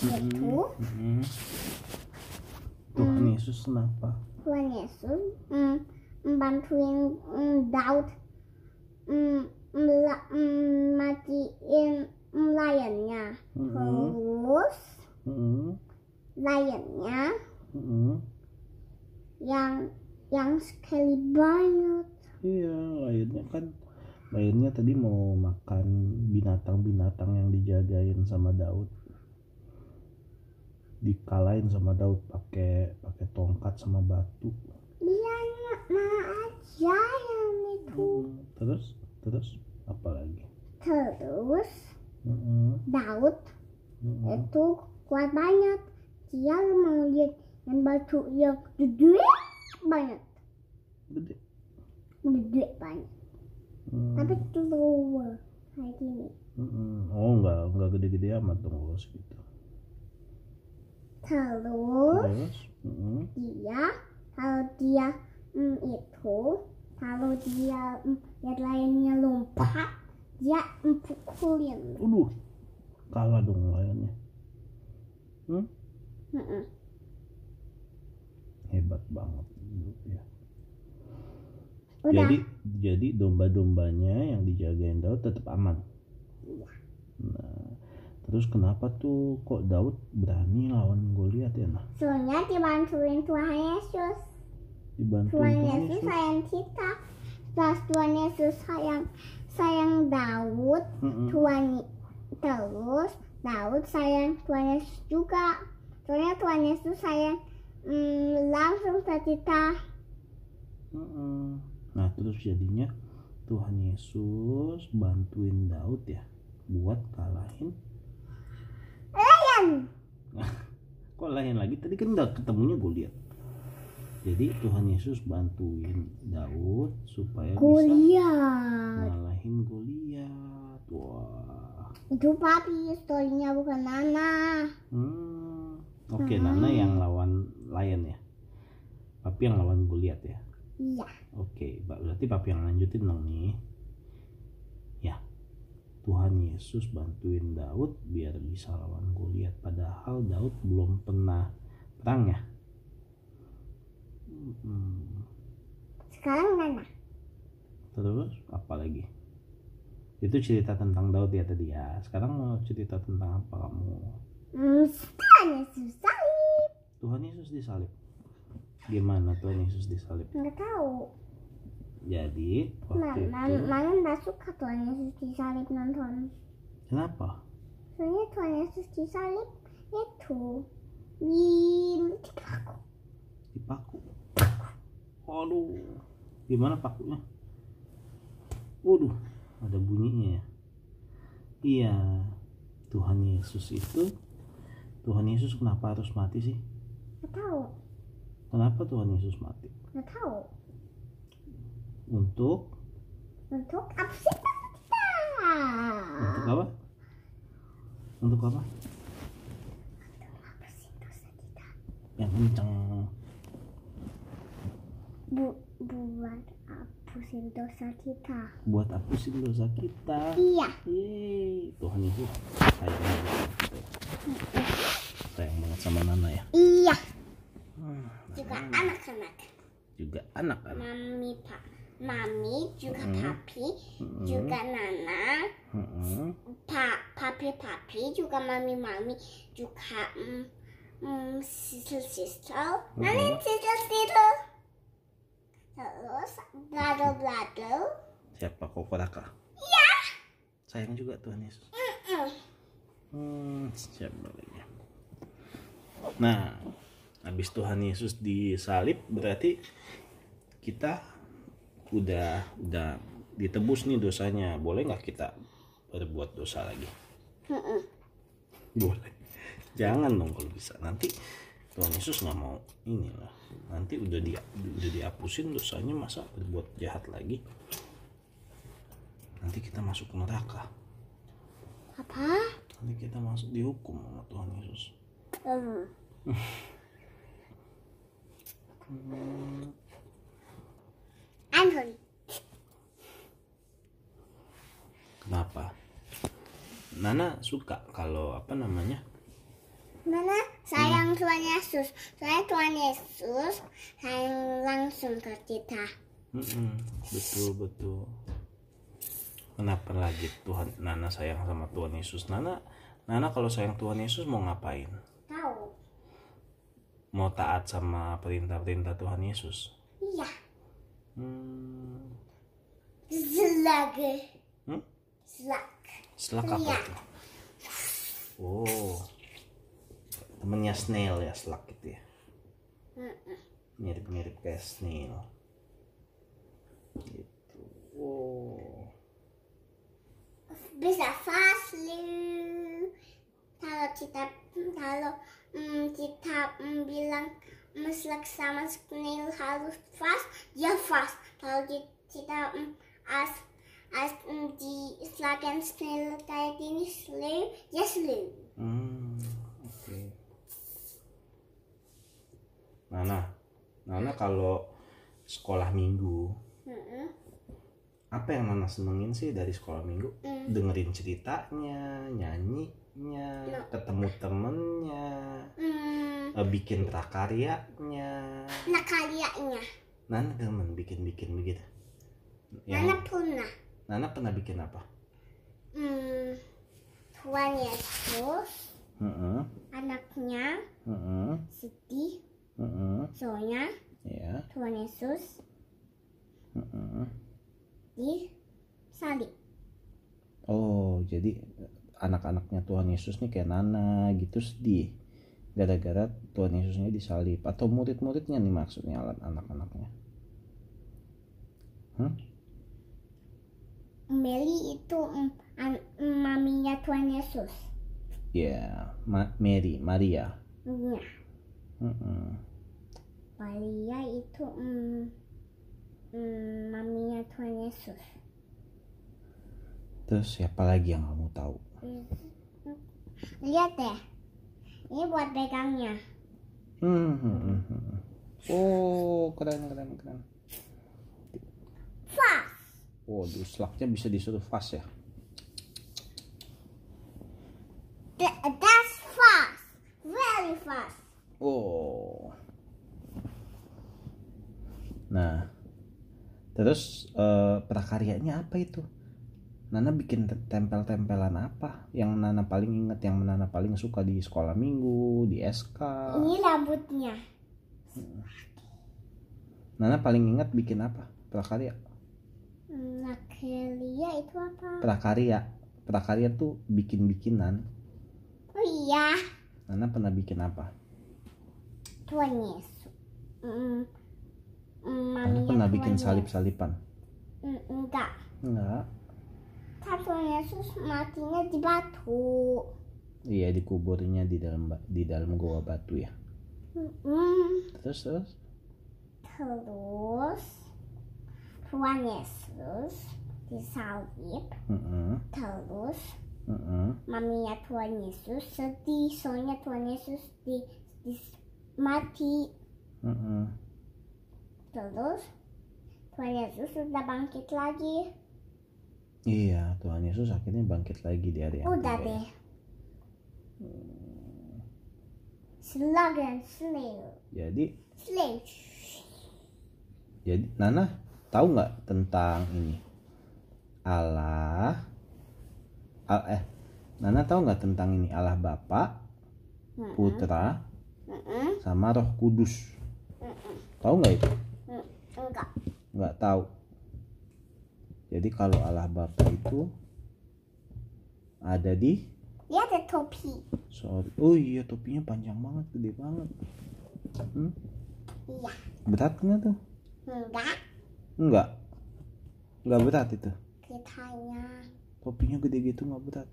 itu Mm-mm. Tuhan Yesus kenapa Tuhan Yesus mm, membantuin mm, Daud mm, mela- mm, matiin mm, lionnya Mm-mm. terus Mm-mm. yang yang sekali banget Iya, lainnya kan lainnya tadi mau makan binatang-binatang yang dijagain sama Daud. Dikalahin sama Daud pakai pakai tongkat sama batu. dia nah aja yang itu Hmm, Terus terus apa lagi? terus Mm-mm, Daud mm-mm. itu kuat banget dia mau lihat yang batu yang gede banget Gede. gede banget Hmm, tapi keluar kayak gini mm-mm. Oh enggak enggak gede-gede amat dong segitu. Terus Terus, mm-mm. dia kalau dia mm, itu kalau dia mm, lihat lainnya lompat dia mm, pukulin Aduh, kalah dong layannya. Mm-mm. Hebat banget ya. udah Jadi jadi domba-dombanya yang dijagain Daud tetap aman. Iya. Nah, terus kenapa tuh kok Daud berani lawan Goliat ya nah? soalnya dibantuin Tuhan Yesus Dibantu Tuhan Tuhan Yesus Yesus. sayang kita pas Tuhan Yesus sayang sayang Daud Mm-mm. Tuhan terus Daud sayang Tuhan Yesus juga soalnya Tuhan Yesus sayang mm, langsung ke kita Mm-mm. Nah terus jadinya Tuhan Yesus bantuin Daud ya buat kalahin. Kok lain lagi? Tadi kan udah ketemunya Goliat. Jadi Tuhan Yesus bantuin Daud supaya bisa Goliat ngalahin Goliat. Wah. itu papi storynya bukan Nana Hmm. Oke, Hmm. Nana yang lawan lion ya. Papi yang lawan Goliat ya. iya Oke, Pak. Berarti papi yang lanjutin dong nih. Tuhan Yesus bantuin Daud biar bisa lawan Goliat. Padahal Daud belum pernah perang ya. Hmm. sekarang Nana Terus apa lagi? Itu cerita tentang Daud ya tadi ya. Sekarang mau cerita tentang apa kamu? hmm, Tuhan Yesus salib Tuhan Yesus disalib. Gimana Tuhan Yesus disalib? nggak tahu Jadi waktu Mana itu mana nggak suka Tuhan Yesus disalib nonton kenapa? soalnya Tuhan Yesus disalib itu di dipaku Dipaku. Waduh, gimana pakunya? Waduh, ada bunyinya ya. Iya, Tuhan Yesus itu Tuhan Yesus kenapa harus mati sih? nggak tahu Kenapa Tuhan Yesus mati? nggak tahu Untuk untuk apa sih kita untuk apa? Untuk apa? Yang kencang. Bu, buat hapusin dosa kita Buat hapusin dosa kita. iya Yeay, Tuhan Yesus sayang banget. Sayang banget sama Nana ya. iya Hmm, juga anak-anak juga anak-anak. mami pak mami juga Hmm. papi Mm-mm. juga nana Mm-mm. pa papi papi juga mami mami juga mm, mm, sister sister nani sister sister terus brother brother Siapa Koko Raka? Iya. Sayang juga Tuhan Yesus. Mm-mm. Hmm, siapa lagi? Nah, habis Tuhan Yesus disalib berarti kita udah udah ditebus nih dosanya. Boleh nggak kita berbuat dosa lagi? Mm-mm. Boleh. Jangan dong kalau bisa. Nanti Tuhan Yesus nggak mau ini lah. Nanti udah di udah dihapusin dosanya masa berbuat jahat lagi. Nanti kita masuk ke neraka. apa Nanti kita masuk dihukum sama Tuhan Yesus. Hmm. Anthony Kenapa? Nana suka kalau apa namanya Mana sayang Tuhan Yesus. Soalnya Tuhan Yesus sayang langsung ke kita. Mm-mm, betul betul kenapa lagi Tuhan Nana sayang sama Tuhan Yesus Nana Nana kalau sayang Tuhan Yesus mau ngapain Tahu? mau taat sama perintah-perintah Tuhan Yesus Iya. hmm. Hmm? Slag. selak apa tuh oh. Temennya snail ya selak gitu ya? Mirip-mirip kayak snail. Gitu. Oh Bisa fast lu. Kalau kita kalau mm, kita mm, bilang mm, slag sama snail harus fast, ya fast. Kalau ki- kita mm, as as mm, di slag and snail kayak gini slow, ya slow. Hmm, oke. Nana, Nana kalau sekolah minggu, Mm-mm. apa yang Nana senengin sih dari sekolah minggu? Mm. Dengerin ceritanya, nyanyinya, No. ketemu temennya, Hmm, eh, bikin prakaryanya. nah karyanya, Nana demen bikin-bikin begitu. Nana Yang pernah. Nana pernah bikin apa? Hmm, Tuhan Yesus, Heeh, anaknya heeh, sedih, heeh, soalnya ya, Tuhan Yesus heeh. di salib. Oh, jadi anak-anaknya Tuhan Yesus nih kayak Nana gitu sedih. Gara-gara Tuhan Yesusnya disalib atau murid-muridnya nih maksudnya alat anak-anaknya. Hmm? Meli itu mm, mm, maminya Tuhan Yesus. Ya, Ma- Mary, Maria. Iya. Mm-mm. Maria itu mm, mm, maminya Tuhan Yesus. Terus siapa lagi yang kamu tahu? Lihat deh. Ini buat pegangnya. Hmm, hmm, hmm, hmm. Oh, keren keren keren. Fast. Oh, slagnya bisa disuruh fast ya. Th- that's fast. Very fast. Oh. Nah, terus eh, prakaryanya apa itu? Nana bikin te- tempel-tempelan apa? Yang Nana paling inget, yang Nana paling suka di sekolah minggu, di SK. Ini rambutnya. Nana paling inget bikin apa? Prakarya. Nakelia itu apa? Prakarya. Prakarya tuh bikin-bikinan. Oh iya. Nana pernah bikin apa? Tuhan Yesus. Mm, mm, Nana pernah Tuhan bikin salib-salipan. Mm, enggak. Enggak. Kan Tuhan Yesus matinya di batu. Iya, dikuburnya di dalam di dalam goa batu ya. Mm, Terus terus. terus Tuhan Yesus disalib. Heeh. Terus Heeh. maminya Tuhan Yesus sedih soalnya Tuhan Yesus di, di mati. Heeh. Terus Tuhan Yesus sudah bangkit lagi. Iya, Tuhan Yesus akhirnya bangkit lagi di hari Udah ketiga. deh. Slug and snail. Jadi, Snail. jadi Nana tahu nggak tentang ini Allah? Al, eh, Nana tahu nggak tentang ini Allah Bapa, Putra, sama Roh Kudus? Tahu nggak itu? Enggak. Nggak tahu. Jadi kalau Allah Bapa itu ada di Dia ada topi. sorry. Oh iya topinya panjang banget, gede banget. Hmm? Iya. Berat nggak tuh? Enggak. Enggak. Enggak berat itu. Kitanya. Topinya gede gitu nggak berat.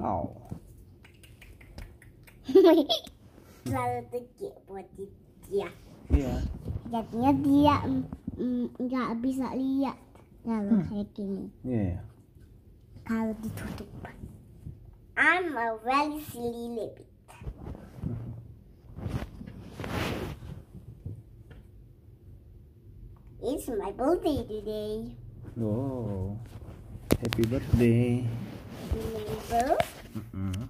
Aw. Terlalu tinggi buat dia. Iya. Jadinya dia mm, mm, nggak bisa lihat kalau kayak gini. Iya. Kalau ditutup. I'm a very silly rabbit. It's my birthday today. Oh, happy birthday. Remember? Mm -mm.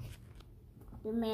Remember?